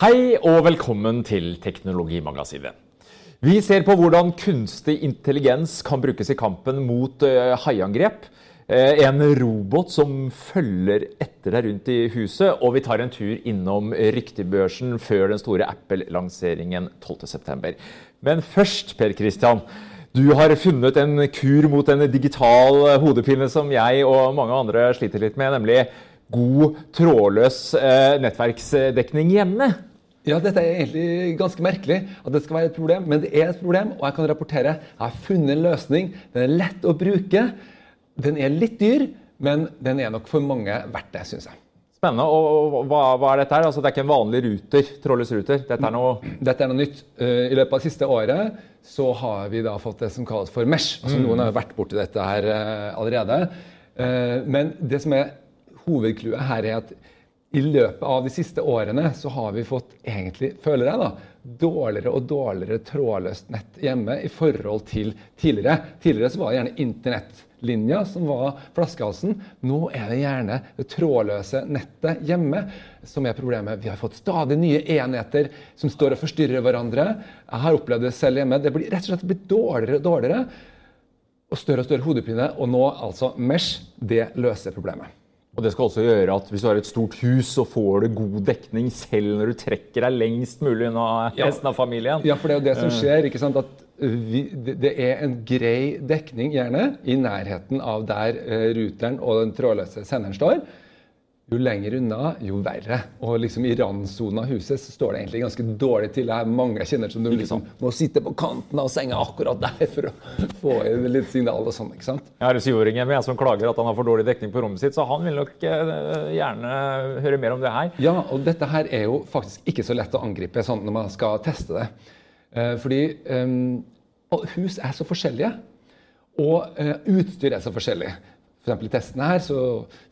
Hei og velkommen til Teknologimagasinet. Vi ser på hvordan kunstig intelligens kan brukes i kampen mot uh, haiangrep. Uh, en robot som følger etter deg rundt i huset, og vi tar en tur innom ryktebørsen før den store Apple-lanseringen 12.9. Men først, Per Christian. Du har funnet en kur mot en digital hodepine som jeg og mange andre sliter litt med, nemlig god trådløs nettverksdekning hjemme. Ja, Dette er egentlig ganske merkelig at det skal være et problem, men det er et problem. Og jeg kan rapportere jeg har funnet en løsning. Den er lett å bruke. Den er litt dyr, men den er nok for mange verdt det, syns jeg. Spennende. Og hva, hva, er dette her? Altså, det er ikke en vanlig ruter, trådløs ruter? Dette er noe Dette er noe nytt. Eh, I løpet av det siste året så har vi da fått det som kalles for Mesh. Altså, mm. Noen har jo vært borti dette her eh, allerede. Eh, men det som er hovedclouet her, er at i løpet av de siste årene så har vi fått egentlig, føler jeg da, dårligere og dårligere trådløst nett hjemme i forhold til tidligere. Tidligere så var det gjerne internettlinja som var flaskehalsen. Nå er det gjerne det trådløse nettet hjemme som er problemet. Vi har fått stadig nye enheter som står og forstyrrer hverandre. Jeg har opplevd det selv hjemme. Det blir rett og slett blitt dårligere og dårligere. Og større og større hodepine. Og nå altså Mesh, det løser problemet. Og Det skal også gjøre at hvis du har et stort hus, så får du god dekning selv når du trekker deg lengst mulig unna ja. resten av familien. Ja, for det er jo det som eh. skjer. ikke sant? At vi, det er en grei dekning, gjerne, i nærheten av der uh, ruteren og den trådløse senderen står jo lenger unna, jo verre. Og liksom i randsonen av huset så står det egentlig ganske dårlig til. Det er mange jeg kjenner som du liksom må sitte på kanten av senga akkurat der for å få inn litt signal og sånn. ikke sant? Jeg har en syvåring hjemme som klager at han har for dårlig dekning på rommet sitt, så han vil nok uh, gjerne høre mer om det her. Ja, og dette her er jo faktisk ikke så lett å angripe sånn når man skal teste det. Uh, fordi um, hus er så forskjellige. Og utstyr er så forskjellig. For I testene her så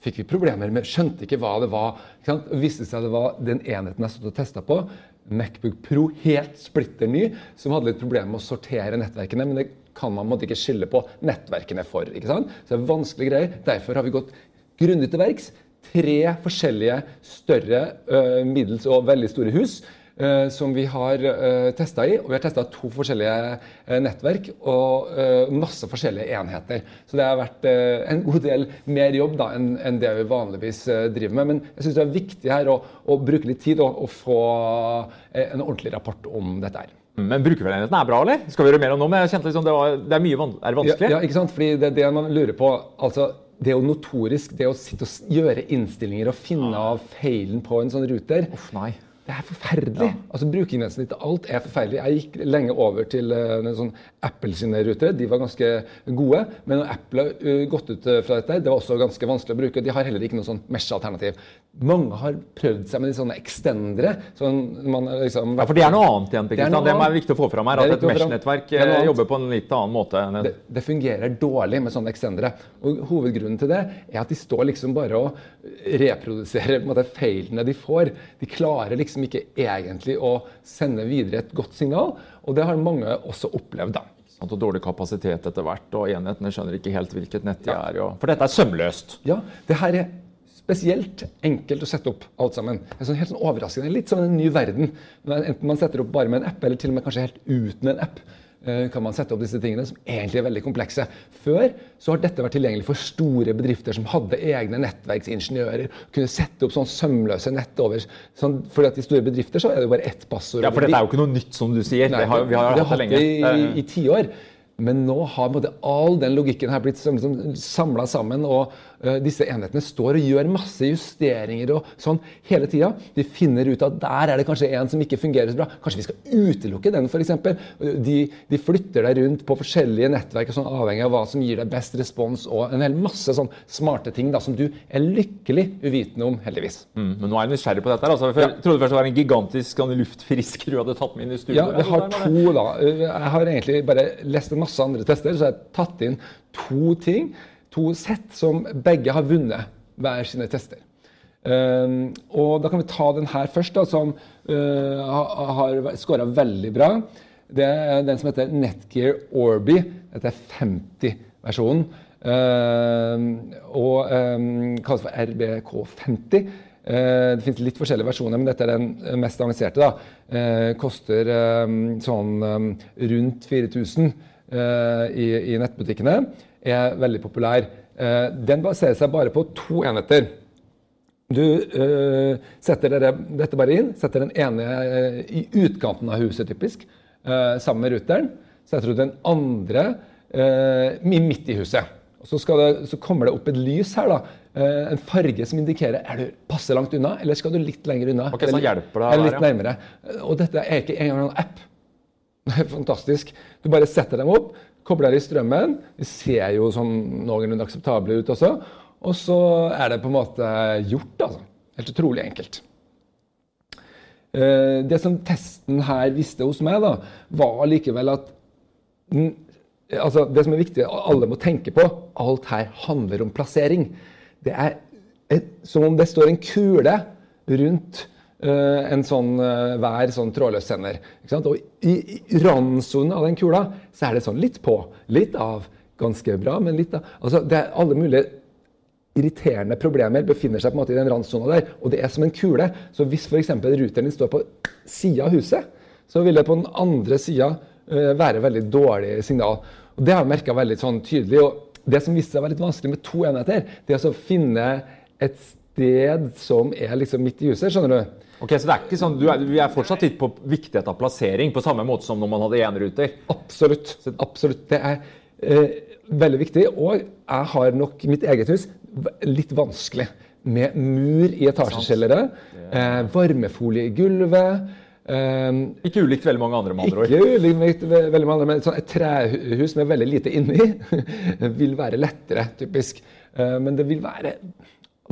fikk vi problemer med Skjønte ikke hva det var. Ikke sant? Og viste seg det var den enheten jeg stod og testa på, Macbook Pro, helt splitter ny, som hadde litt problemer med å sortere nettverkene. Men det kan man måtte ikke skille på nettverkene for. ikke sant? Så det er vanskelige greier. Derfor har vi gått grundig til verks. Tre forskjellige større, middels og veldig store hus som vi har uh, eh, testa i. Og vi har testa to forskjellige uh, nettverk og masse forskjellige enheter. Så det har vært en god del mer jobb da, enn en det vi vanligvis driver med. Men jeg syns det er viktig her å, å bruke litt tid og, og få en ordentlig rapport om dette her. Men brukervennligheten er bra, eller? Skal vi gjøre mer om nå? Men jeg kjente liksom det, var, det er mye van er det vanskelig. Ja, ja, ikke sant? Fordi det er det man lurer på. altså det er jo notorisk, det å sitte og gjøre innstillinger og finne av feilen på en sånn ruter. Uff, nei. Det er forferdelig. Ja. Altså Brukergrensesnitt til alt er forferdelig. Jeg gikk lenge over til uh, sånn Apple sine ruter. De var ganske gode. Men når Apple har uh, gått ut uh, fra dette, det var også ganske vanskelig å bruke. De har heller ikke noe sånn Mesh-alternativ. Mange har prøvd seg med de sånne extendere. Sånn liksom, ja, For det er noe annet igjen. Det, det er viktig å få fram her. At et Mesh-nettverk jobber på en litt annen måte. Det, det, fungerer dårlig med sånne extendere. Og Hovedgrunnen til det er at de står liksom bare og reproduserer måte, feilene de får. De klarer liksom liksom ikke egentlig å sende videre et godt signal. Og det har mange også opplevd. da. Og dårlig kapasitet etter hvert, og enhetene skjønner ikke helt hvilket nett de ja. er. i. For dette er sømløst. Ja, det her er spesielt enkelt å sette opp alt sammen. Er sånn helt sånn overraskende, Litt som en ny verden. Enten man setter opp bare med en app, eller til og med kanskje helt uten en app. Eh, kan man sette opp disse tingene, som egentlig er veldig komplekse. Før så har dette vært tilgjengelig for store bedrifter som hadde egne nettverksingeniører. Kunne sette opp sånn sømløse nett over. Sånn, fordi at I store bedrifter så er det jo bare ett passord. Ja, For dette er jo ikke noe nytt, som du sier. Nei, det har, vi har, det hatt det lenge. i, tiår. Men nå har all den logikken her blitt liksom, samla sammen. og Disse enhetene står og gjør masse justeringer og sånn hele tida. De finner ut at der er det kanskje en som ikke fungerer så bra. Kanskje vi skal utelukke den, f.eks. De, de flytter deg rundt på forskjellige nettverk sånn, avhengig av hva som gir deg best respons. Og en hel masse sånn smarte ting da, som du er lykkelig uvitende om, heldigvis. Mm, men nå er jeg nysgjerrig på dette. Altså, for Jeg trodde først det var en gigantisk luftfrisker du hadde tatt med inn i studio. Ja, jeg har to da. Jeg har egentlig bare lest en masse andre tester, så jeg har tatt inn to ting, to sett, som begge har vunnet hver sine tester. Um, og Da kan vi ta den her først, da, som uh, har scora veldig bra. Det er den som heter Netgear Orby. Dette er 50-versjonen. Uh, og um, kalles for RBK50. Eh, det finnes litt forskjellige versjoner, men dette er den mest avanserte. da. Eh, koster eh, sånn eh, rundt 4000 eh, i, i nettbutikkene. Er veldig populær. Eh, den baserer seg bare på to enheter. Du øh, setter dere, dette bare inn, setter den ene øh, i utkanten av huset, typisk, sammen med ruteren. Setter du den andre midt i huset. Så, det, så, kommer det opp et lys her. da, En farge som indikerer er du passe langt unna, eller skal du litt lenger unna. Ok, så hjelper det Eller litt nærmere. Og dette er ikke engang en app. Det er fantastisk. Du bare setter dem opp, kobler i strømmen. De ser jo sånn noenlunde akseptable ut også. Og så er det på en måte gjort. altså. Helt utrolig enkelt. Eh, det som testen her visste hos meg, da, var likevel at altså Det som er viktig, alle må tenke på Alt her handler om plassering. Det er som om det står en kule rundt en sånn, hver sånn trådløs sender. Og i, i randsonen av den kula så er det sånn litt på, litt av. Ganske bra, men litt av. Altså, det er alle mulige irriterende problemer befinner seg på en måte i den randsona der. Og det er som en kule. Så hvis f.eks. ruteren din står på sida av huset, så vil det på den andre sida uh, være veldig dårlig signal. Og Det har jeg merka veldig sånn tydelig. og Det som viste seg å være litt vanskelig med to enheter, det er å finne et sted som er liksom midt i huset. skjønner du? Ok, så det er ikke sånn, du er, Vi er fortsatt litt på viktighet av plassering, på samme måte som når man hadde eneruter? Absolutt. absolutt. Det er eh, veldig viktig. Og jeg har nok mitt eget hus litt vanskelig. Med mur i etasjekjellere, eh, varmefolie i gulvet. Eh, ikke ulikt veldig mange andre, med andre ord. Ikke ulikt veldig mange andre, men sånn et trehus med veldig lite inni vil være lettere, typisk. Eh, men det vil være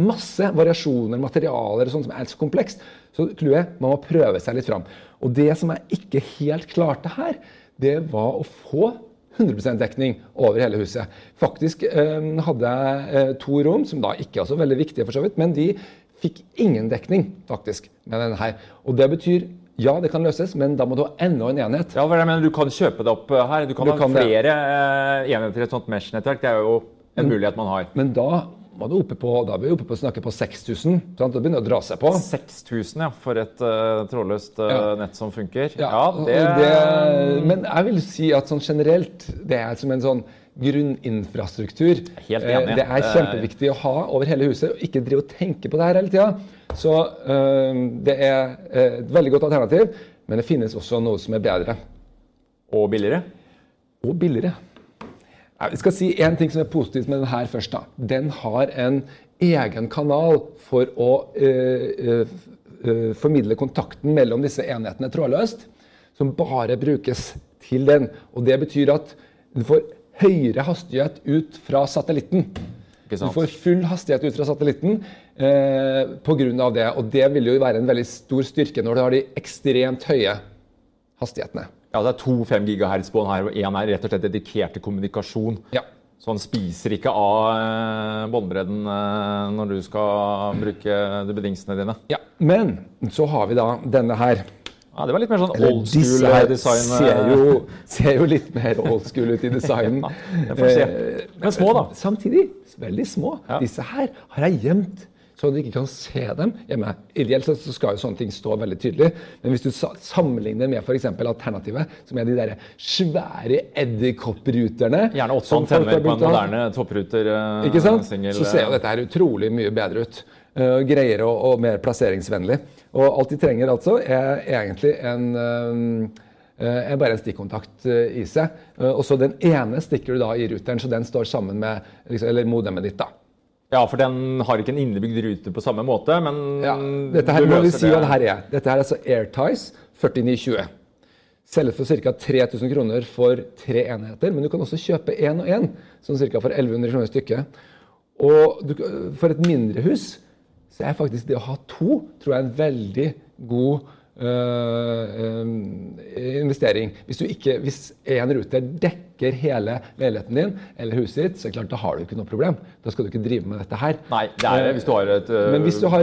masse variasjoner, materialer og sånt som er så komplekst. Så clouet man må prøve seg litt fram. Og det som jeg ikke helt klarte her, det var å få 100% dekning over hele huset. Faktisk eh, hadde jeg eh, to rom, som da ikke er så veldig viktige, for så vidt, men de fikk ingen dekning faktisk med denne her. Og det betyr ja, det kan løses, men da må du ha enda en enhet. Ja, men Du kan kjøpe det opp eh, her. Du kan du ha kan flere det. enheter i et sånt Mesh-nettverk. Det er jo en men, mulighet man har. Men da var du oppe på, da vi oppe på å snakke på 6000. Da begynner å dra seg på. 6000, ja, for et uh, trådløst uh, ja. nett som funker. Ja, ja det... det... Men jeg vil si at sånn generelt, det er som en sånn grunninfrastruktur. Helt enig. Det er kjempeviktig å ha over hele huset, og ikke drive og tenke på det her hele tida. Så uh, det er et veldig godt alternativ, men det finnes også noe som er bedre. Og billigere? Og billigere. Jeg skal si én ting som er positivt med den her først. da. Den har en egen kanal for å uh, uh, formidle kontakten mellom disse enhetene trådløst, som bare brukes til den. Og Det betyr at du får høyere hastighet ut fra satellitten. Du får full hastighet ut fra satellitten eh, pga. det. Og det vil jo være en veldig stor styrke når du har de ekstremt høye hastighetene. Ja, Det er to 5 GHz-bånd her, og én er rett og slett dedikert til kommunikasjon. Ja. Så han spiser ikke av eh, båndbredden eh, når du skal bruke de bedingsene dine. Ja, Men så har vi da denne her. Ja, Det var litt mer sånn old school her design. Ser jo, ser jo litt mer old school ut i designen. ja, Men små, da. Samtidig veldig små. Ja. Disse her har jeg gjemt så du ikke kan se dem hjemme. Ideelt så skal jo sånne ting stå veldig tydelig, men hvis du sammenligner med f.eks. alternativet, som er de der svære edderkoppruterne Gjerne åtte antenner på en moderne toppruter. Uh, ikke sant? Single, så ser jo dette her utrolig mye bedre ut. Uh, greier og, og, mer plasseringsvennlig. Og alt de trenger altså, er egentlig en uh, er bare en stikkontakt i seg. Og så den ene stikker du da i ruteren, så den står sammen med liksom, eller modemet ditt. da. Ja, for den har ikke en innebygd rute på samme måte, men ja, dette her må vi si hva det her er. Dette her er altså AirTies 4920. Selges for ca. 3000 kroner for tre enheter, men du kan også kjøpe én og én, sånn ca. for 1100 kroner stykket. Og du, for et mindre hus så er faktisk det å ha to tror jeg, en veldig god investering. Hvis, du ikke, hvis en ruter dekker hele leiligheten din eller huset ditt, så er det klart, da har du ikke noe problem. Da skal du ikke drive med dette her. Nei, det er hvis du har et uh, Men hvis du har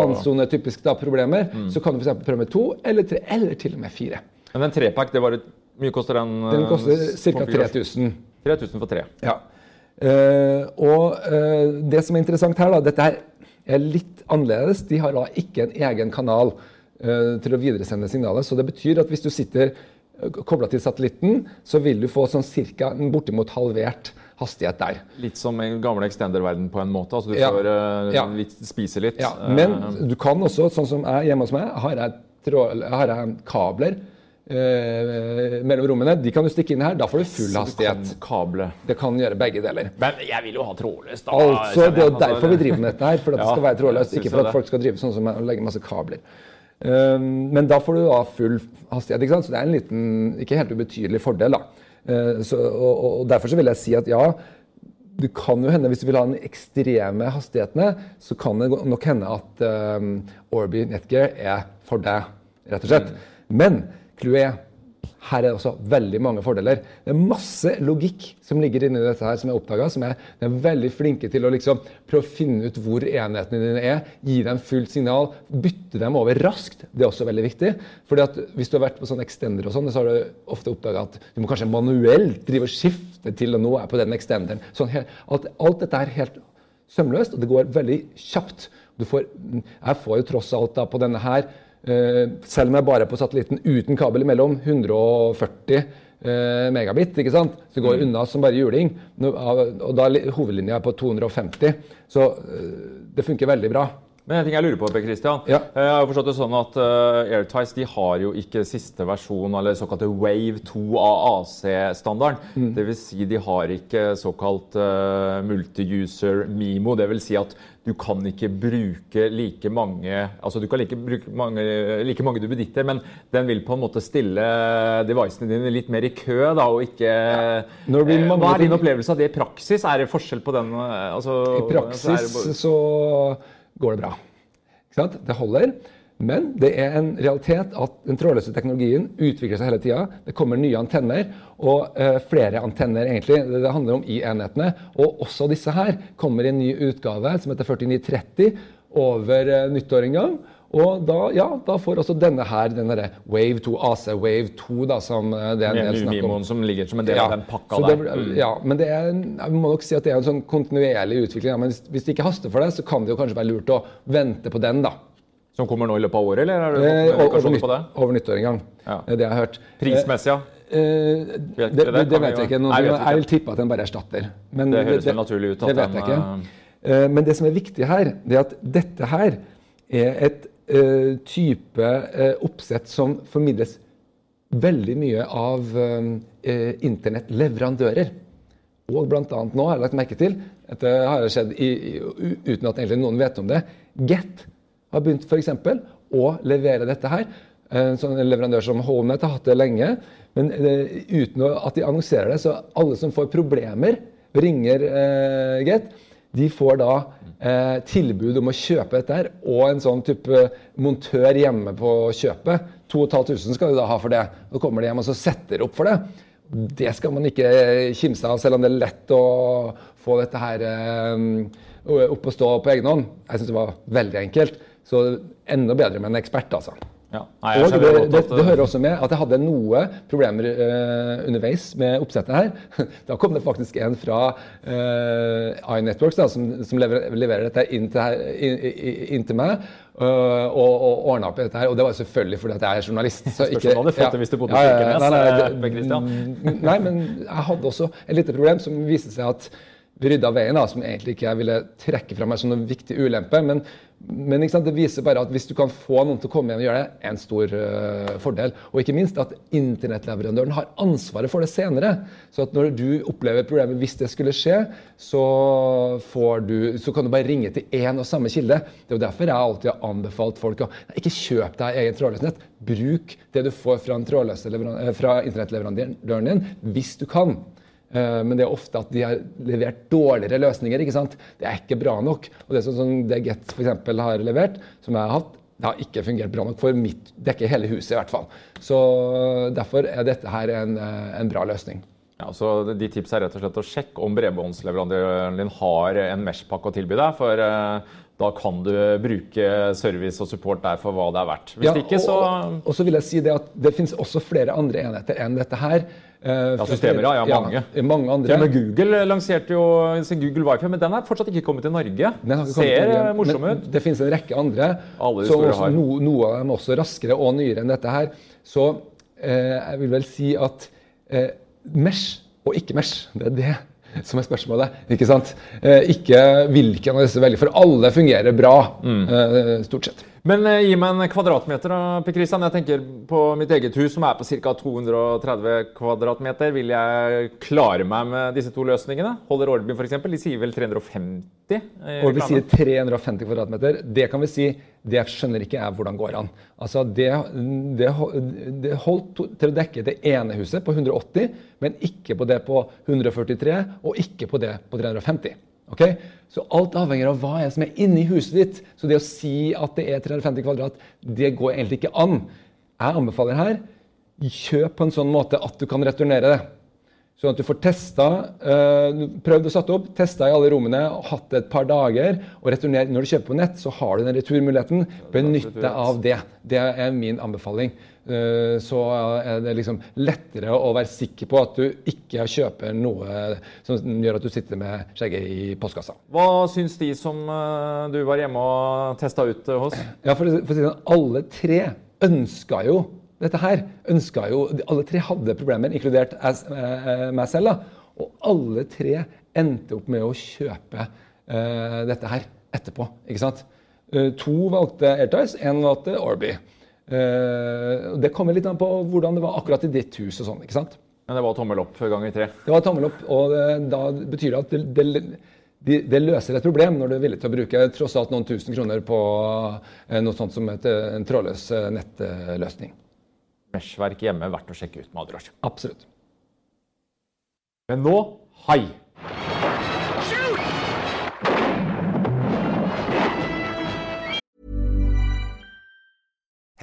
randsone-typisk problemer, mm. så kan du f.eks. prøve med to eller tre, eller til og med fire. Men den trepack, det var et, mye koster den? Den koster ca. 3000. 3000 for tre. Ja. Uh, og det som er interessant her, da, dette er litt annerledes. De har da ikke en egen kanal uh, til å videresende signalet. Så det betyr at hvis du sitter uh, kobla til satellitten, så vil du få sånn cirka bortimot halvert hastighet der. Litt som en gamle extender-verden på en måte? altså Du ja. får uh, ja. litt, spise litt? Ja, Men du kan også, sånn som jeg hjemme hos meg, har jeg, tråd, har jeg kabler eh, mellom rommene. De kan du stikke inn her. Da får du full hastighet. Så kan kable. Det kan gjøre begge deler. Men jeg vil jo ha trådløst. Altså, det er derfor vi driver med dette her. For at ja, det skal være trådløst. Ikke for at folk skal drive sånn som å legge masse kabler. Um, men da får du da full hastighet. ikke sant? Så det er en liten, ikke helt ubetydelig fordel. da. Uh, så, og, og, Derfor så vil jeg si at ja, det kan jo hende, hvis du vil ha den ekstreme hastighetene, så kan det nok hende at um, Orby Netgear er for deg, rett og slett. Mm. Men Clouet. Her er det også veldig mange fordeler. Det er masse logikk som ligger inni dette her, som jeg oppdaga. Som er, er veldig flinke til å liksom prøve å finne ut hvor enhetene dine er. Gi dem fullt signal. Bytte dem over raskt. Det er også veldig viktig. Fordi at Hvis du har vært på sånn extender, og sånn, så har du ofte oppdaga at du må kanskje manuelt drive og skifte til og nå er på den extenderen. Sånn, alt, alt, dette er helt sømløst, og det går veldig kjapt. Får, jeg får jo tross alt da på denne her selv om jeg bare er på satellitten uten kabel imellom, 140 eh, megabit. ikke sant? Så det går mm. unna som bare juling. Og da er hovedlinja på 250. Så eh, det funker veldig bra. Men en ting jeg lurer på, Per Christian. Ja. Jeg har forstått det sånn at uh, Airties de har jo ikke siste versjon, eller såkalte Wave 2 av AC-standarden. Mm. Dvs. Si de har ikke såkalt uh, multi-user Mimo. Dvs. Si at du kan ikke bruke like mange Altså du kan like bruke mange, like mange du benytter, men den vil på en måte stille devicene dine litt mer i kø, da, og ikke ja. Hva er din opplevelse av det i praksis? Er det forskjell på den altså, I praksis så, så går det bra. Det holder. Men det er en realitet at den trådløse teknologien utvikler seg hele tida. Det kommer nye antenner, og eh, flere antenner egentlig. Det, det handler om i enhetene. Og også disse her kommer i en ny utgave som heter 4930 over eh, nyttår en gang. Og da, ja, da får også denne her, den der Wave 2, AC Wave 2, da, som eh, det er en del snakk om. Som ligger som en del ja, av den pakka der. Det, mm. Ja, men det er, jeg må nok si at det er en sånn kontinuerlig utvikling. Ja, men hvis, det ikke haster for deg, så kan det jo kanskje være lurt å vente på den, da. Som kommer nå i løpet av året, eller er det eh, over, på det? over nyttår en gang. Ja. Det jeg har hørt. Prismessig, ja? Eh, det, det, det, vet jeg ikke. Noe, jeg, vet ikke. jeg vil tippe at den bare erstatter. Men det høres vel naturlig ut. det vet jeg ikke. Eh, men det som er viktig her, det er at dette her er et type uh, oppsett som formidles veldig mye av uh, internettleverandører. Og bl.a. nå har jeg lagt merke til Dette har skjedd i, uten at egentlig noen vet om det. Get har begynt f.eks. å levere dette her. En sånn leverandør som Homenet har hatt det lenge. Men uten at de annonserer det, så alle som får problemer, ringer Get de får da eh, tilbud om å kjøpe dette her, og en sånn type montør hjemme på kjøpet. 2500 skal du da ha for det. Så kommer de hjem og så setter opp for det. Det skal man ikke kimse av, selv om det er lett å få dette her eh, opp og stå på egen hånd. Jeg syns det var veldig enkelt. Så enda bedre med en ekspert, altså. Ja. Nei, og det, det, det, hører også med at jeg hadde noe problemer uh, underveis med oppsettet her. Da kom det faktisk en fra uh, iNetworks da, som, som leverer, leverer, dette inn til, her, inn, inn til meg. Uh, og, og ordna opp i dette her. Og det var selvfølgelig fordi at jeg er journalist. Så ikke, Spørs om du hadde fått det hvis du bodde i Kirkenes. Nei, nei, nei, nei, men jeg hadde også et lite problem som viste seg at vi rydda veien, da, som egentlig ikke jeg ville trekke fra meg som noen viktig ulempe. Men, men det viser bare at hvis du kan få noen til å komme igjen og gjøre det, er en stor uh, fordel. Og ikke minst at internettleverandøren har ansvaret for det senere. Så at når du opplever problemet, hvis det skulle skje, så, du, så kan du bare ringe til én og samme kilde. Det er jo derfor jeg alltid har anbefalt folk å ikke kjøpe deg egen trådløsnett. Bruk det du får fra, fra internettleverandøren din, hvis du kan. Eh, men det er ofte at de har levert dårligere løsninger. ikke sant? Det er ikke bra nok. Og det som det Get for eksempel, har levert, som jeg har hatt, det har ikke fungert bra nok for mitt dekke hele huset. i hvert fall. Så Derfor er dette her en, eh, en bra løsning. Ja, så de Tips er rett og slett å sjekke om bredbåndsleverandøren din har en Mesh-pakke å tilby deg. for da kan du bruke service og support der for hva det er verdt. Hvis ja, ikke, så og, og, så vil jeg si det at det finnes også flere andre enheter enn dette her. Eh, Ja, systemer, ja, ja, mange. Ja, mange andre. Og Google lanserte jo sin Google Wifi, men den er fortsatt ikke kommet til Norge. Den Ser eh, Norge, morsom men ut. Det finnes en rekke andre. Alle så også, no, noe av dem også raskere og nyere enn dette her. Så eh, jeg vil vel si at eh, Mesh og ikke Mesh, det er det som er spørsmålet. ikke sant? Eh, ikke hvilken av disse velger, for alle fungerer bra, Mm. eh, stort sett. Men eh, gi meg en kvadratmeter, da, Per Christian. Jeg tenker på mitt eget hus, som er på ca. 230 kvadratmeter. Vil jeg klare meg med disse to løsningene? Holder Orbin f.eks.? De sier vel 350? i Og vi reklame? sier 350 kvadratmeter. Det kan vi si, det skjønner ikke jeg hvordan går an. Altså det, det, det holdt til å dekke det ene huset på 180, men ikke på det på 143, og ikke på det på 350. Ok? Så alt avhenger av hva er som er inni huset ditt. Så det å si at det er 350 kvadrat, det går egentlig ikke an. Jeg anbefaler her kjøp på en sånn måte at du kan returnere det. Sånn at du får testa, uh, prøvd å sette opp, testa i alle rommene, hatt det et par dager. og returner. Når du kjøper på nett, så har du den returmuligheten. Benytt deg av det. Det er min anbefaling. Eh, så er det liksom lettere å være sikker på at du ikke kjøper noe som gjør at du sitter med skjegget i postkassa. Hva syns de som eh, du var hjemme og testa ut eh, hos? Ja, for, for å si det sånn, alle tre ønska jo dette her. Ønska jo, Alle tre hadde problemer, inkludert meg selv. da. Og alle tre endte opp med å kjøpe dette her etterpå. ikke sant? To valgte Airties, én valgte Orby. Eh, det kommer litt an på hvordan det var akkurat i ditt hus. og sånn, ikke sant? Men det var tommel opp ganger tre. Det var tommel opp, og det, da betyr det at det, det, det løser et problem når du er villig til å bruke tross alt noen tusen kroner på eh, noe sånt som et, eh, en trådløs nettløsning. Meshverk hjemme verdt å sjekke ut, med andre ord. Absolutt. Men nå hai.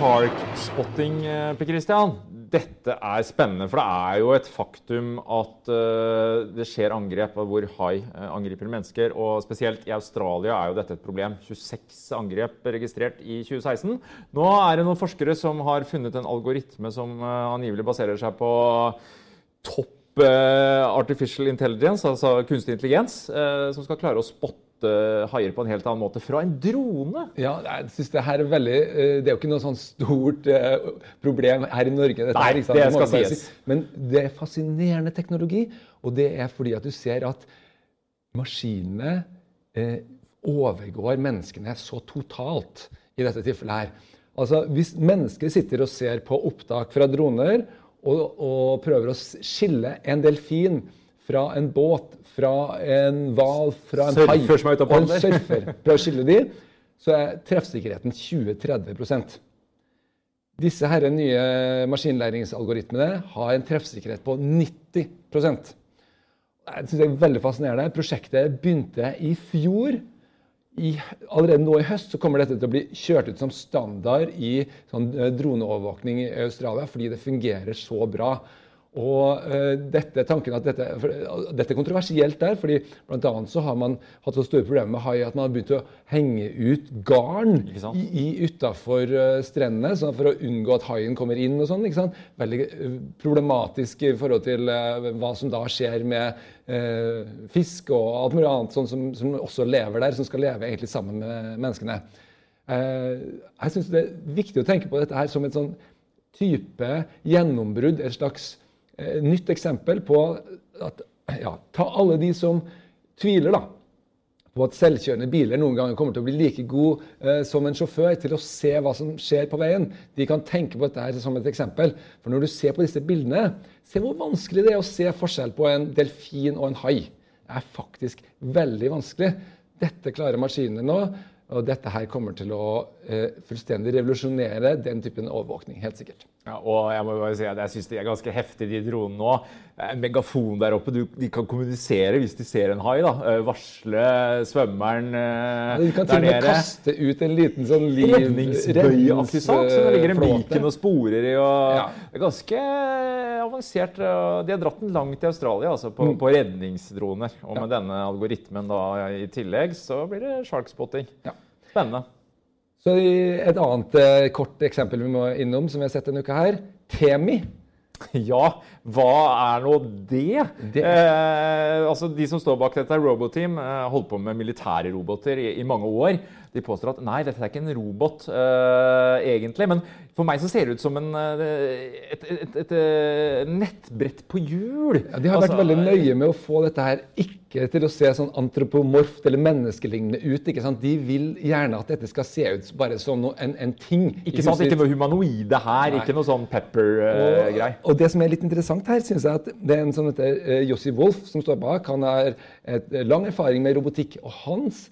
Shark-spotting, eh, Per Christian. Dette er spennende, for det er jo et faktum at eh, det skjer angrep hvor hai eh, angriper mennesker. Og spesielt i Australia er jo dette et problem. 26 angrep registrert i 2016. Nå er det noen forskere som har funnet en algoritme som angivelig baserer seg på topp artificial intelligence, altså kunstig intelligens, som skal klare å spotte haier på en helt annen måte fra en drone. Ja, jeg synes Det her er veldig, eh, det er jo ikke noe sånn stort eh, problem her i Norge. dette Nei, det skal sies. si. Men det er fascinerende teknologi, og det er fordi at du ser at maskinene eh, overgår menneskene så totalt i dette tilfellet her. Altså, Hvis mennesker sitter og ser på opptak fra droner og, og prøver å skille en delfin fra en båt, fra en hval, fra en hai og en surfer, Prøv å skille de, så er treffsikkerheten 20-30% disse her nye maskinlæringsalgoritmene har en treffsikkerhet på 90% Jeg synes det er veldig fascinerende. Prosjektet begynte i fjor. I, allerede nå i høst så kommer dette til å bli kjørt ut som standard i sånn, eh, droneovervåkning i Australia fordi det fungerer så bra. Og uh, dette, tanken at dette, uh, dette er kontroversielt der, fordi blant annet så har man hatt så store problemer med hai at man har begynt å henge ut garn i, i utafor uh, strendene sånn for å unngå at haien kommer inn. og sånn, ikke sant? Veldig problematisk i forhold til hva som da skjer med eh, fisk og alt mulig annet sånn som, som også lever der, som skal leve egentlig sammen med menneskene. Eh, jeg synes det er viktig å tenke på dette her som et sånn type gjennombrudd, et slags eh, nytt eksempel på at ja, Ta alle de som tviler da, på at selvkjørende biler noen ganger kommer til å bli like god eh, som en sjåfør til å se hva som skjer på veien. De kan tenke på dette som et eksempel. For når du ser på disse bildene, se hvor vanskelig det er å se forskjell på en delfin og en hai. Det er faktisk veldig vanskelig. Dette klarer maskinene nå. Og dette her kommer til å eh, fullstendig revolusjonere den typen overvåkning. helt sikkert. Ja, og jeg må bare si at jeg syns de er ganske heftige, de dronene nå. En megafon der oppe. Du, de kan kommunisere hvis de ser en hai. da. Eh, Varsle svømmeren ja, de kan til og med kaste ut en liten sånn. Redningsbøyeaktig sak som det ligger en biken beacon og sporer i. og Ja. Det er ganske avansert. og De har dratt den langt i Australia altså Mm. på, på redningsdroner. Og med denne algoritmen da i tillegg, så blir det sharkspotting. Ja. Spennende. Så Et annet eh, kort eksempel vi må innom, som vi har sett denne uka her. Temi. Ja, hva er nå det? Det- Eh, altså De som står bak dette, Roboteam, eh, holdt på med militære roboter i, i mange år. De påstår at nei, dette er ikke en robot uh, egentlig. Men for meg så ser det ut som en, eh, et, et, et, eh, nettbrett på hjul. Ja, de har vært Altså, veldig nøye med å få dette her ikke til å se sånn antropomorft eller menneskelignende ut. ikke sant? De vil gjerne at dette skal se ut bare som noe, en, en ting. Ikke sant, ikke noe humanoide her, Nei. ikke noe sånn pepper-grei. Og, og det som er litt interessant her, synes jeg at det er en som heter Jossi Wolff som står bak. Han har et, lang erfaring med robotikk. Og hans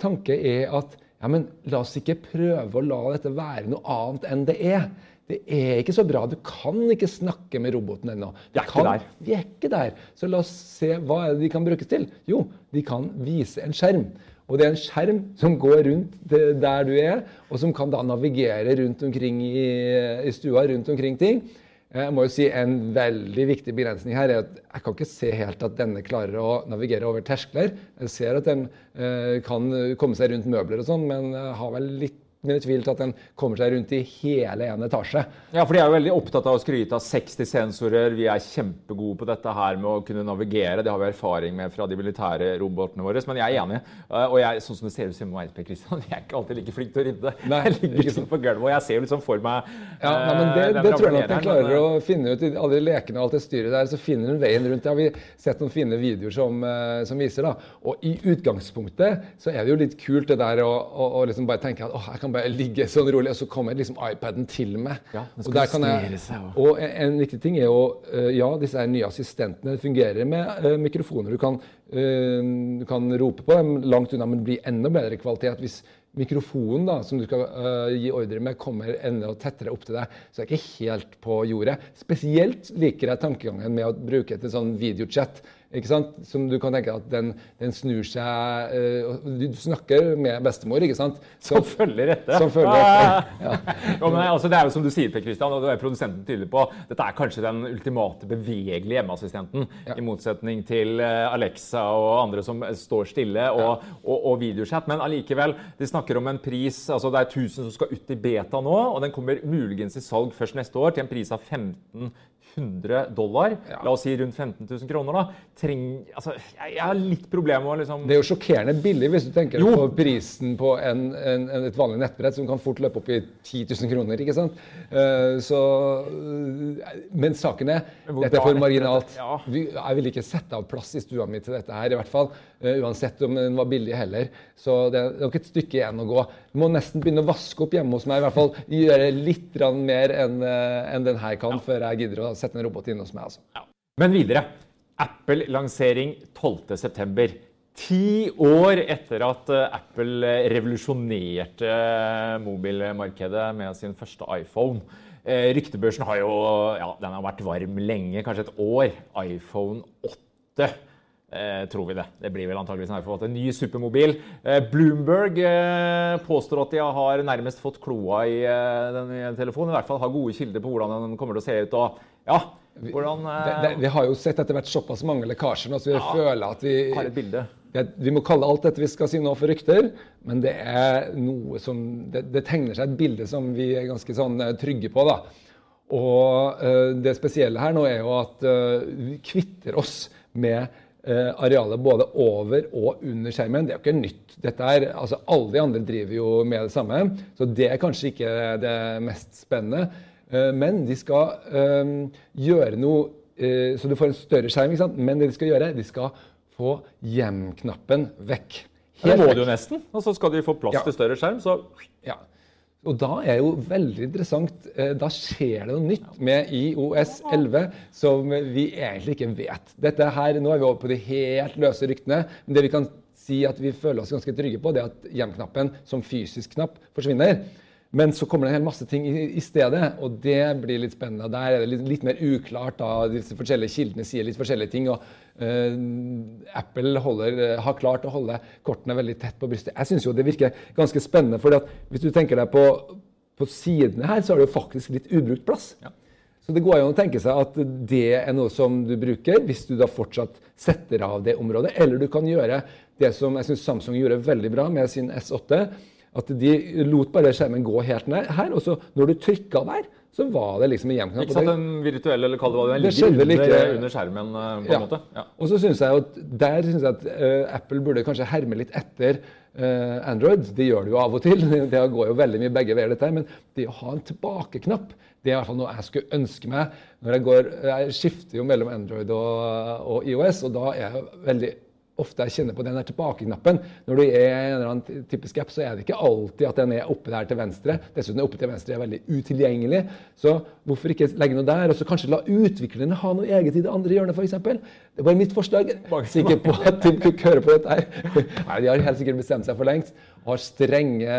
tanke er at ja, men la oss ikke prøve å la dette være noe annet enn det er. Det er ikke så bra. Du kan ikke snakke med roboten ennå. Vi er ikke kan- der. Vi er ikke der. Så la oss se hva er det de kan brukes til. Jo, de kan vise en skjerm. Og det er en skjerm som går rundt der du er, og som kan da navigere rundt omkring i, i stua, rundt omkring ting. Eh, Jeg må jo si En veldig viktig begrensning her er at jeg kan ikke se helt at denne klarer å navigere over terskler. Jeg ser at den eh, kan komme seg rundt møbler og sånn, men har vel litt mine tvil til at den kommer seg rundt i hele én etasje. Ja, for de er jo veldig opptatt av å skryte av 60 sensorer. Vi er kjempegode på dette her med å kunne navigere. Det har vi erfaring med fra de militære robotene våre. Men jeg er enig. Eh, Og jeg, sånn som det ser ut hjemme hos meg, Kristian, jeg er ikke alltid like flink til å rydde. Nei, jeg ligger liksom på gulvet, og jeg ser jo liksom for meg Ja, nei, men eh, Det, det tror jeg nok den klarer men, eh, å finne ut i alle de lekene og alt det styret der. Så finner den veien rundt. Det har vi sett noen fine videoer som, som viser. da. Og i utgangspunktet så er det jo litt kult det der å, å, å liksom bare tenke at å, jeg kan bare ligge sånn rolig, og så kommer liksom iPaden til meg. Ja, den og, skal kan justere jeg, og en, en viktig ting er jo eh, ja, disse er nye assistentene fungerer med eh, mikrofoner. Du kan, eh, du kan rope på dem langt unna, men det blir enda bedre kvalitet hvis mikrofonen da, som du skal uh, gi ordre med, kommer enda tettere opp til deg. Så det er ikke helt på jordet. Spesielt liker jeg tankegangen med å bruke et sånn videochat. Ikke sant? Som du kan tenke at den, den snur seg eh, og Du snakker med bestemor, ikke sant? Som følger etter. Som følger etter. Ja. ja, men altså, det er jo som du sier, Per Kristian, og det er produsenten tydelig på. Dette er kanskje den ultimate bevegelige hjemmeassistenten. Ja. I motsetning til eh, Alexa og andre som står stille og, og, og videochat. Men allikevel, de snakker om en pris altså Det er 1000 som skal ut i beta nå, og den kommer muligens i salg først neste år til en pris av 1500 dollar. La oss si rundt 15 000 kroner. da. Treng, altså, jeg, jeg har litt problemer med å liksom Det er jo sjokkerende billig hvis du tenker Jo. på prisen på en, en, et vanlig nettbrett som kan fort løpe opp i 10 000 kroner. ikke sant? Uh, så, eh, men saken er Men dette er for marginalt. Ja. Vi, jeg vil ikke sette av plass i stua mi til dette her, i hvert fall. Uh, uansett om den var billig heller. Så det er nok et stykke igjen å gå. Du må nesten begynne å vaske opp hjemme hos meg. i hvert fall Gjøre litt mer enn en den her kan, før jeg gidder å sette en robot inne hos meg. altså. Men videre. Apple-lansering 12.9. Ti år etter at eh, Apple revolusjonerte eh, mobilmarkedet med sin første iPhone. Eh, Ryktebørsen har jo ja, den har vært varm lenge, kanskje et år. iPhone 8. Eh, tror vi det. Det blir vel antageligvis en iPhone 8. En ny supermobil. Eh, Bloomberg eh, påstår at de har nærmest fått kloa i eh, den telefonen. I hvert fall har gode kilder på hvordan den kommer til å se ut. Og Ja, hvordan Det, eh, det, vi har jo sett etter hvert såpass mange lekkasjer nå, så vi føler at vi har et bilde? Det, vi må kalle alt dette vi skal si nå for rykter, men det er noe som Det, det tegner seg et bilde som vi er ganske sånn eh, trygge på, da. Og eh, det spesielle her nå er jo at eh, vi kvitter oss med eh, arealet både over og under skjermen. Det er jo ikke nytt. Dette er, altså Alle de andre driver jo med det samme, så det er kanskje ikke det mest spennende. Eh, men de skal eh, gjøre noe eh, så du får en større skjerm. ikke sant? Men det de skal gjøre, de skal få hjem-knappen vekk. Det må du jo nesten. Og så skal de få plass Ja. til større skjerm. Så Ja. Og da er jo veldig interessant eh, Da skjer det noe nytt med IOS 11 som vi egentlig ikke vet. Dette her, Nå er vi over på de helt løse ryktene. Men det vi kan si at vi føler oss ganske trygge på, det er at hjem-knappen som fysisk knapp forsvinner. Men så kommer det en hel masse ting i, i stedet, og det blir litt spennende. Der er det litt, litt mer uklart. da, Disse forskjellige kildene sier litt forskjellige ting. og uh, Apple holder, eh, har klart å holde kortene veldig tett på brystet. Jeg syns det virker ganske spennende. For hvis du tenker deg på, på sidene her, så har du jo faktisk litt ubrukt plass. Så det går jo an å tenke seg at det er noe som du bruker hvis du da fortsatt setter av det området. Eller du kan gjøre det som jeg synes Samsung gjorde veldig bra med sin S8. At de lot bare skjermen gå helt ned her, og så når du trykka der, så var det liksom en hjem-knapp. ikke sant, den virtuelle, eller kall det hva det vil, ligger under, like- under skjermen eh, på Ja. en måte. Ja. Og så synes jeg at der synes jeg at uh, Apple burde kanskje herme litt etter uh, Android. De gjør det jo av og til. Det går jo veldig mye begge veier, dette her. Men det å ha en tilbakeknapp, det er i hvert fall noe jeg skulle ønske meg. Når jeg går Jeg skifter jo mellom Android og, og IOS, og da er jeg veldig ofte jeg kjenner på den der tilbakeknappen. Når du er i en eller annen typisk app, så er det ikke alltid at den er oppe der til venstre. Dessuten er oppe til venstre er veldig utilgjengelig. Så hvorfor ikke legge noe der, og så kanskje la utviklerne ha noe eget i det andre hjørnet, f.eks. Det bare mitt forslag. Er Sikker på at Tim Cook hører på dette her. Nei, de har helt sikkert bestemt seg for lengst har strenge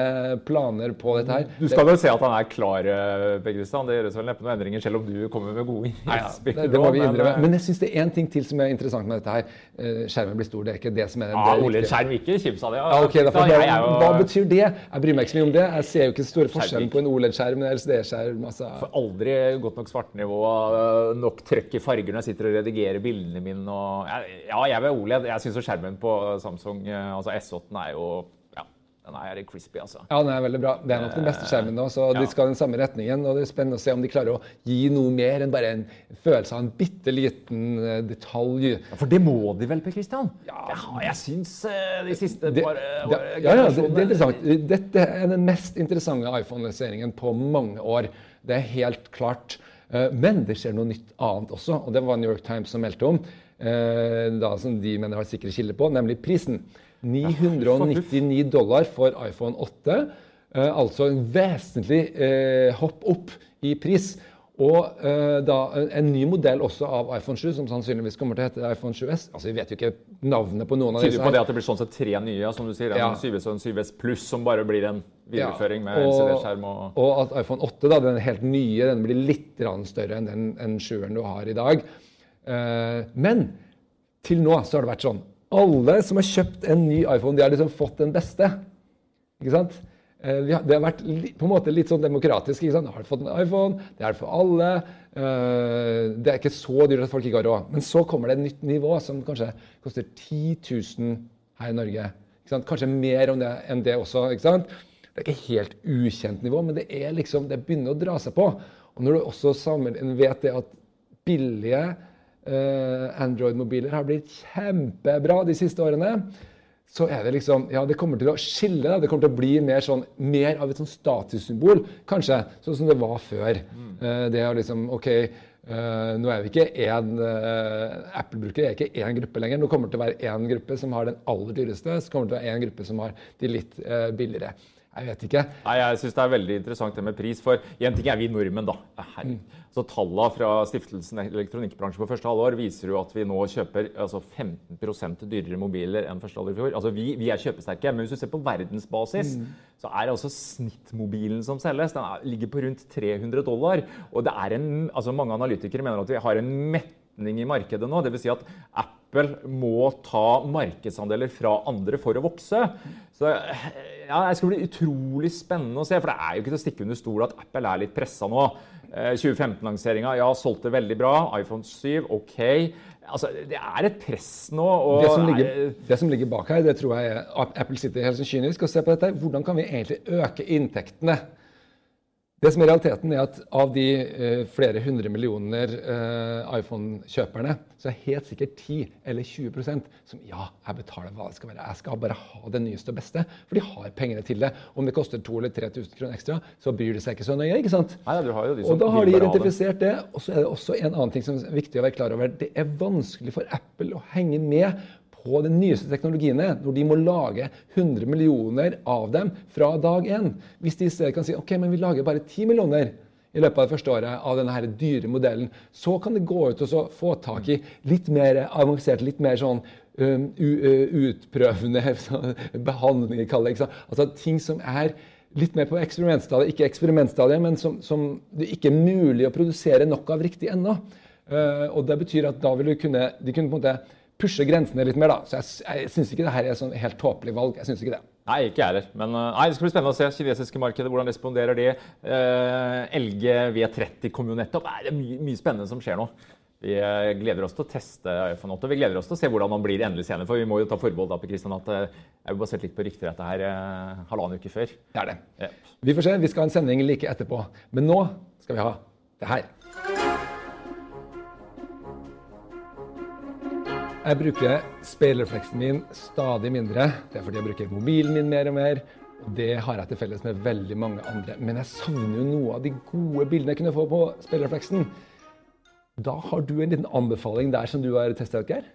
planer på dette her. Du skal vel se at han er klar, eh, Per Kristian. Det gjøres vel neppe noen endringer, selv om du kommer med gode Nei, ja, det, må vi innrømme. eh, Men jeg syns det er én ting til som er interessant med dette her. Eh, Skjermen blir stor, det er ikke det som er det Ja, OLED-skjerm, ikke kims av det. Ja, ok, da får jeg Hva betyr det? Jeg bryr meg ikke så mye om det. Jeg ser jo ikke store forskjellen på en OLED-skjerm og en LCD-skjerm. Altså. Får aldri godt nok svartnivå, nok trøkk i farger når jeg sitter og redigerer bildene mine. Og, ja, jeg vil OLED. Jeg syns skjermen på Samsung, altså S8, er jo den er crispy, altså. Ja, den er veldig bra. Det er nok den beste skjermen nå, så Ja. de skal i den samme retningen. Og det er spennende å se om de klarer å gi noe mer enn bare en følelse av en bitte liten eh, detalj. Ja, For det må de vel, Per Kristian? Ja, jeg syns øh, de siste Det, bare, det, ja, ja, det, det er interessant. Dette er den mest interessante iPhone-lanseringen på mange år. Det er helt klart. Eh, Men det skjer noe nytt annet også, og det var New York Times som meldte om. eh, Da som de mener har sikre kilder på, nemlig prisen. 999 dollar for iPhone 8. eh, Altså en vesentlig eh, hopp opp i pris. Og eh, da en, en ny modell også av iPhone 7, som sannsynligvis kommer til å hete iPhone 7S. Altså, Vi vet jo ikke navnet på noen av disse. Tyder på det at det blir sånn sett tre nye, som du sier. En Ja. 7S og en 7S pluss, som bare blir en videreføring med LCD-skjerm og Og at iPhone 8, da, den helt nye, den blir litt større enn den enn 7-eren du har i dag. Eh, men til nå så har det vært sånn. Alle som har kjøpt en ny iPhone, de har liksom fått den beste. Ikke sant? Eh, det har vært på en måte litt sånn demokratisk. ikke sant? Har du fått en iPhone? Det er for alle. Eh, det er ikke så dyrt at folk ikke har råd. Men så kommer det et nytt nivå som kanskje koster 10 000 her i Norge. Ikke sant? Kanskje mer det, enn det også. ikke sant? Det er ikke helt ukjent nivå, men det er liksom, det begynner å dra seg på. Og når du også sammen vet det at billige Android-mobiler har blitt kjempebra de siste årene, så er det liksom Ja, det kommer til å skille. Det kommer til å bli mer, sånn, mer av et sånn statussymbol, kanskje. Sånn som det var før. Mm. det er liksom OK, eh, nå er vi ikke én uh, Apple-brukere er ikke én gruppe lenger. Nå kommer det til å være én gruppe som har den aller dyreste, så kommer det til å være én gruppe som har de litt eh, billigere. Jeg vet ikke. Nei, jeg synes det er veldig interessant det med pris. For en ting er vi nordmenn, da. Mm. Så Tallene fra Stiftelsen elektronikkbransje på første halvår viser jo at vi nå kjøper altså 15% dyrere mobiler enn første halvår i fjor. Altså vi, vi er kjøpesterke, men hvis du ser på verdensbasis, så er altså snittmobilen som selges, den er, ligger på rundt 300 dollar. Og det er en, altså mange analytikere mener at vi har en metning i markedet nå. Dvs. Si at Apple må ta markedsandeler fra andre for å vokse. Så ja, Det skal bli utrolig spennende å se, for det er jo ikke til å stikke under stol at Apple er litt pressa nå. 2015-lanseringa ja, solgte veldig bra. iPhone 7, OK. Altså, Det er et press nå. Det som, ligger, det som ligger bak her, det tror jeg Apple sitter helt så kynisk og ser på dette. Hvordan kan vi egentlig øke inntektene? Det som er realiteten er at Av de eh, flere hundre millioner eh, iPhone-kjøperne, så er helt sikkert 10 eller 20% som ja, jeg betaler hva det skal være. Jeg skal bare ha det nyeste og beste. For de har pengene til det. Om det koster 2000 eller 3000 kroner ekstra, så bryr de seg ikke så nøye. ikke sant? Nei, du har jo de som og da har de identifisert det. Og så er det også en annen ting som er viktig å være klar over. Det er vanskelig for Apple å henge med på de nyeste teknologiene når de må lage 100 millioner av dem fra dag én. Hvis de i stedet kan si ok, men vi lager bare 10 millioner i løpet av det første året av denne her dyre modellen, så kan det gå ut og få tak i litt mer avanserte, litt mer sånn um, utprøvende behandlinger, behandling, kaller det? Altså ting som er litt mer på eksperimentstadiet, ikke eksperimentstadiet, men som, som det ikke er mulig å produsere nok av riktig ennå. Uh, og det betyr at da vil du kunne, de kunne på en måte pushe grensene litt mer. da. Så jeg, jeg syns ikke det her er sånn helt tåpelig valg. Jeg synes ikke det. Nei, ikke jeg heller. Men uh, nei, det skal bli spennende å se kinesiske markedet. Hvordan responderer de? Uh, LG V30 kom jo nettopp. Nei, det er mye, mye spennende som skjer nå. Vi uh, gleder oss til å teste iPhone 8. Vi gleder oss til å se hvordan man blir endelig senere. For vi må jo ta forbehold da, på Christian, at det jeg er basert litt på rykter dette her uh, halvannen uke før. Det er det. Yep. Vi får se. Vi skal ha en sending like etterpå. Men nå skal vi ha det her. Jeg bruker speilrefleksen min stadig mindre. Det er fordi jeg bruker mobilen min mer og mer. Og det har jeg til felles med veldig mange andre. Men jeg savner jo noe av de gode bildene jeg kunne få på speilrefleksen. Da har du en liten anbefaling der som du har testa ut, Geir?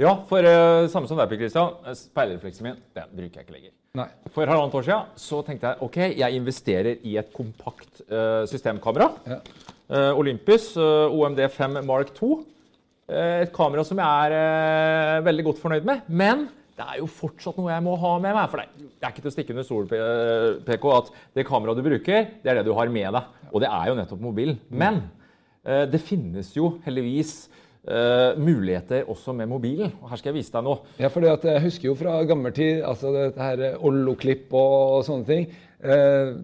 Ja, for uh, samme som deg, Kristian. Speilrefleksen min den bruker jeg ikke lenger. Nei. For halvannet år siden så tenkte jeg ok, jeg investerer i et kompakt uh, systemkamera. Ja. Uh, Olympus eh, OMD5 Mark 2. Eh, et kamera som jeg er eh, veldig godt fornøyd med. Men det er jo fortsatt noe jeg må ha med meg. For det er, ikke til å stikke under stol, PK, at det kameraet du bruker, det er det du har med deg. Og det er jo nettopp mobilen. Men eh, det finnes jo heldigvis eh, muligheter også med mobilen. Og her skal jeg vise deg noe. Ja, for jeg husker jo fra gammel tid, altså dette her Ollo-klipp og sånne ting. Uh,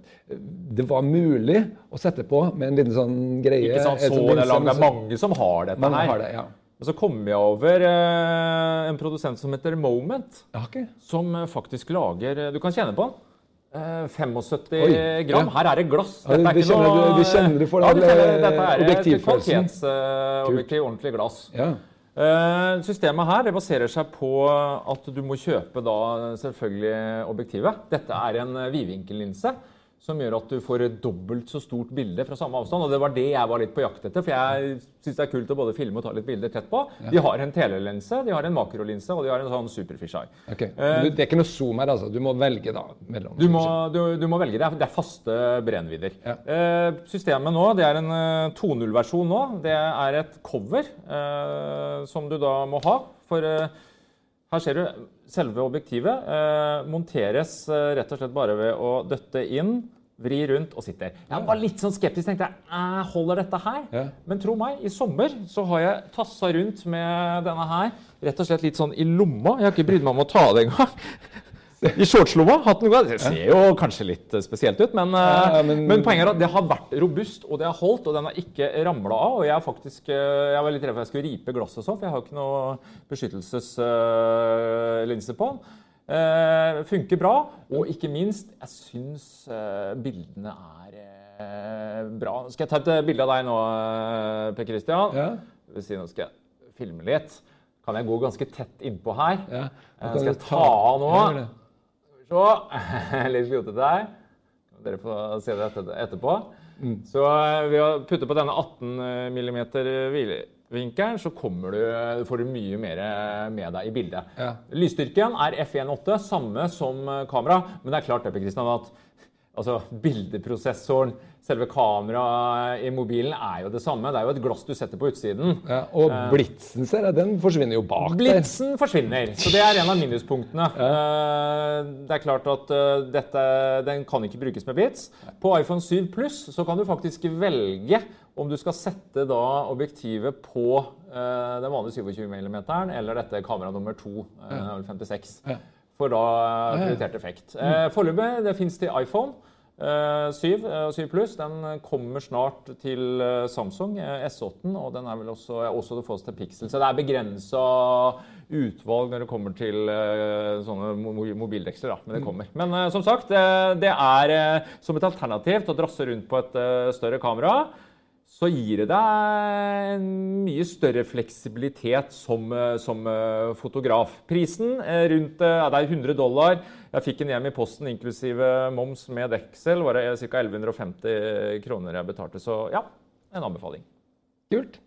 det var mulig å sette på med en liten sånn greie. Ikke sant? Så sånn det lang- det er mange som har dette her. har det, ja. Og så kom jeg over uh, en produsent som heter Moment, Okay. som faktisk lager Du kan kjenne på den. Eh, 75 Oi, gram. ja. Her er det glass. Dette er det ikke kjenner noe- du- det kjenner du for ja, du kjenner, eh, Dette er et objektivfølelsen. kvalitetsobjektiv, ordentlig glass. Ja. Uh, Systemet her det baserer seg på at du må kjøpe da selvfølgelig objektivet. Dette er en eh, vidvinkellinse som gjør at du får et dobbelt så stort bilde fra samme avstand. og Det var det jeg var litt på jakt etter, for jeg syns det er kult å både filme og ta litt bilder tett på. De har en telelense, de har en makrolinse og de har en sånn superfisheye. Ok. Men Det er ikke noe zoom her, altså. Du må velge da mellom. Du må, du, du må velge det. Det er faste brennvidder. Ja. Eh, systemet nå, det er en eh, 2.0-versjon nå. Det er et cover eh, som du da må ha. For eh, her ser du selve objektivet eh, monteres eh, rett og slett bare ved å døtte inn, vri rundt og sitte. Jeg var litt sånn skeptisk. tenkte jeg, eh, Holder dette her? Ja. Men tro meg, i sommer så har jeg tassa rundt med denne her rett og slett litt sånn i lomma. Jeg har ikke brydd meg om å ta det engang. I shortslomma. Hatten går det ser jo kanskje litt eh, spesielt ut, men, eh, Ja, men, men- poenget er at det har vært robust, og det har holdt, og den har ikke ramla av. Og jeg, faktisk, eh, jeg var litt redd for at jeg skulle ripe glasset sånn, for jeg har ikke noe beskyttelseslinse på den. Eh, funker bra, og ikke minst, jeg syns bildene er bra. Skal jeg ta et bilde av deg nå, Per Christian? Ja. Det vil si, nå skal jeg filme litt. Kan jeg gå ganske tett innpå her? Ja. Skal jeg ta av nå? Så, litt klotete her. Dere får se det etter, etterpå. Så eh, ved å putte på denne 18 mm hvilevinkelen, så du, får du mye mer med deg i bildet. Ja. Lysstyrken er F1.8, samme som eh, kamera. Men det er klart det, Kristian, at altså, bildeprosessoren, selve kameraet i mobilen, er jo det samme. Det er jo et glass du setter på utsiden. Ja, og blitsen, ser jeg, den forsvinner jo bak der. Blitsen forsvinner, så det er en av minuspunktene. Ja. Det er klart at eh, dette, den kan ikke brukes med blits. På iPhone 7 Plus så kan du faktisk velge om du skal sette da objektivet på eh, den vanlige 27 mm eller dette kamera nummer 2, eh, 56, Ja. For da eh, prioritert effekt. Eh, Foreløpig det fins til iPhone. eh, 7 og 7 Pluss den kommer snart til eh, Samsung eh, S8, og den er vel også, også det fås til Pixel. Så det er begrensa utvalg når det kommer til eh, sånne mobildeksler. Da, men det kommer. Men eh, som sagt, eh, det er eh, som et alternativ til å drasse rundt på et eh, større kamera så gir det deg en mye større fleksibilitet som, eh, som eh, fotograf. Prisen er rundt eh, ja, det er 100 dollar. Jeg fikk den hjem i posten inklusive moms med deksel. var det ca. 1150 kroner jeg betalte. Så ja, en anbefaling. Kult.